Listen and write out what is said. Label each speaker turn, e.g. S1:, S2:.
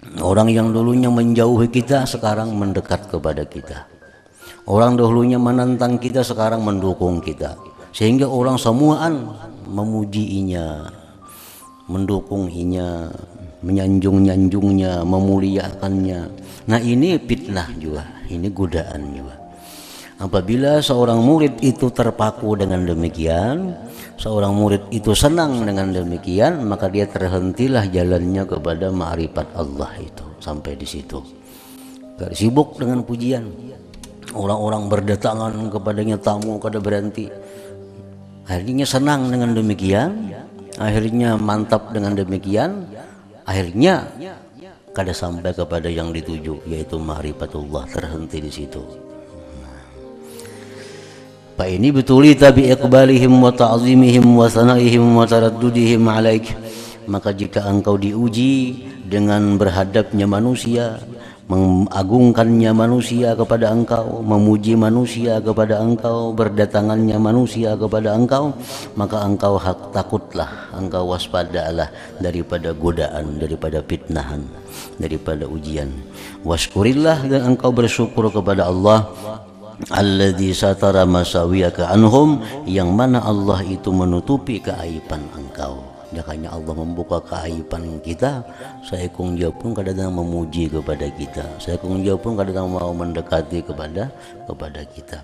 S1: Orang yang dulunya menjauhi kita sekarang mendekat kepada kita. Orang dahulunya menantang kita sekarang mendukung kita. Sehingga orang semuaan memujiinya, mendukungnya, menyanjung-nyanjungnya, memuliakannya. Nah ini fitnah juga, ini godaan juga. Apabila seorang murid itu terpaku dengan demikian, seorang murid itu senang dengan demikian, maka dia terhentilah jalannya kepada ma'rifat Allah itu sampai di situ. Gak sibuk dengan pujian. Orang-orang berdatangan kepadanya tamu kada berhenti. Akhirnya senang dengan demikian, akhirnya mantap dengan demikian, akhirnya kada sampai kepada yang dituju yaitu ma'rifatullah terhenti di situ. Fa ini betuli tabi iqbalihim wa ta'zimihim wa sanaihim wa taraddudihim alaik. Maka jika engkau diuji dengan berhadapnya manusia mengagungkannya manusia kepada engkau memuji manusia kepada engkau berdatangannya manusia kepada engkau maka engkau hak takutlah engkau waspadalah daripada godaan daripada fitnahan daripada ujian. Waskurillah dan engkau bersyukur kepada Allah alladzi satara masawiyaka anhum yang mana Allah itu menutupi keaiban engkau. Makanya Allah membuka keaiban kita. Saya kung jawab pun kadang-kadang memuji kepada kita. Saya kung jawab pun kadang-kadang mau mendekati kepada kepada kita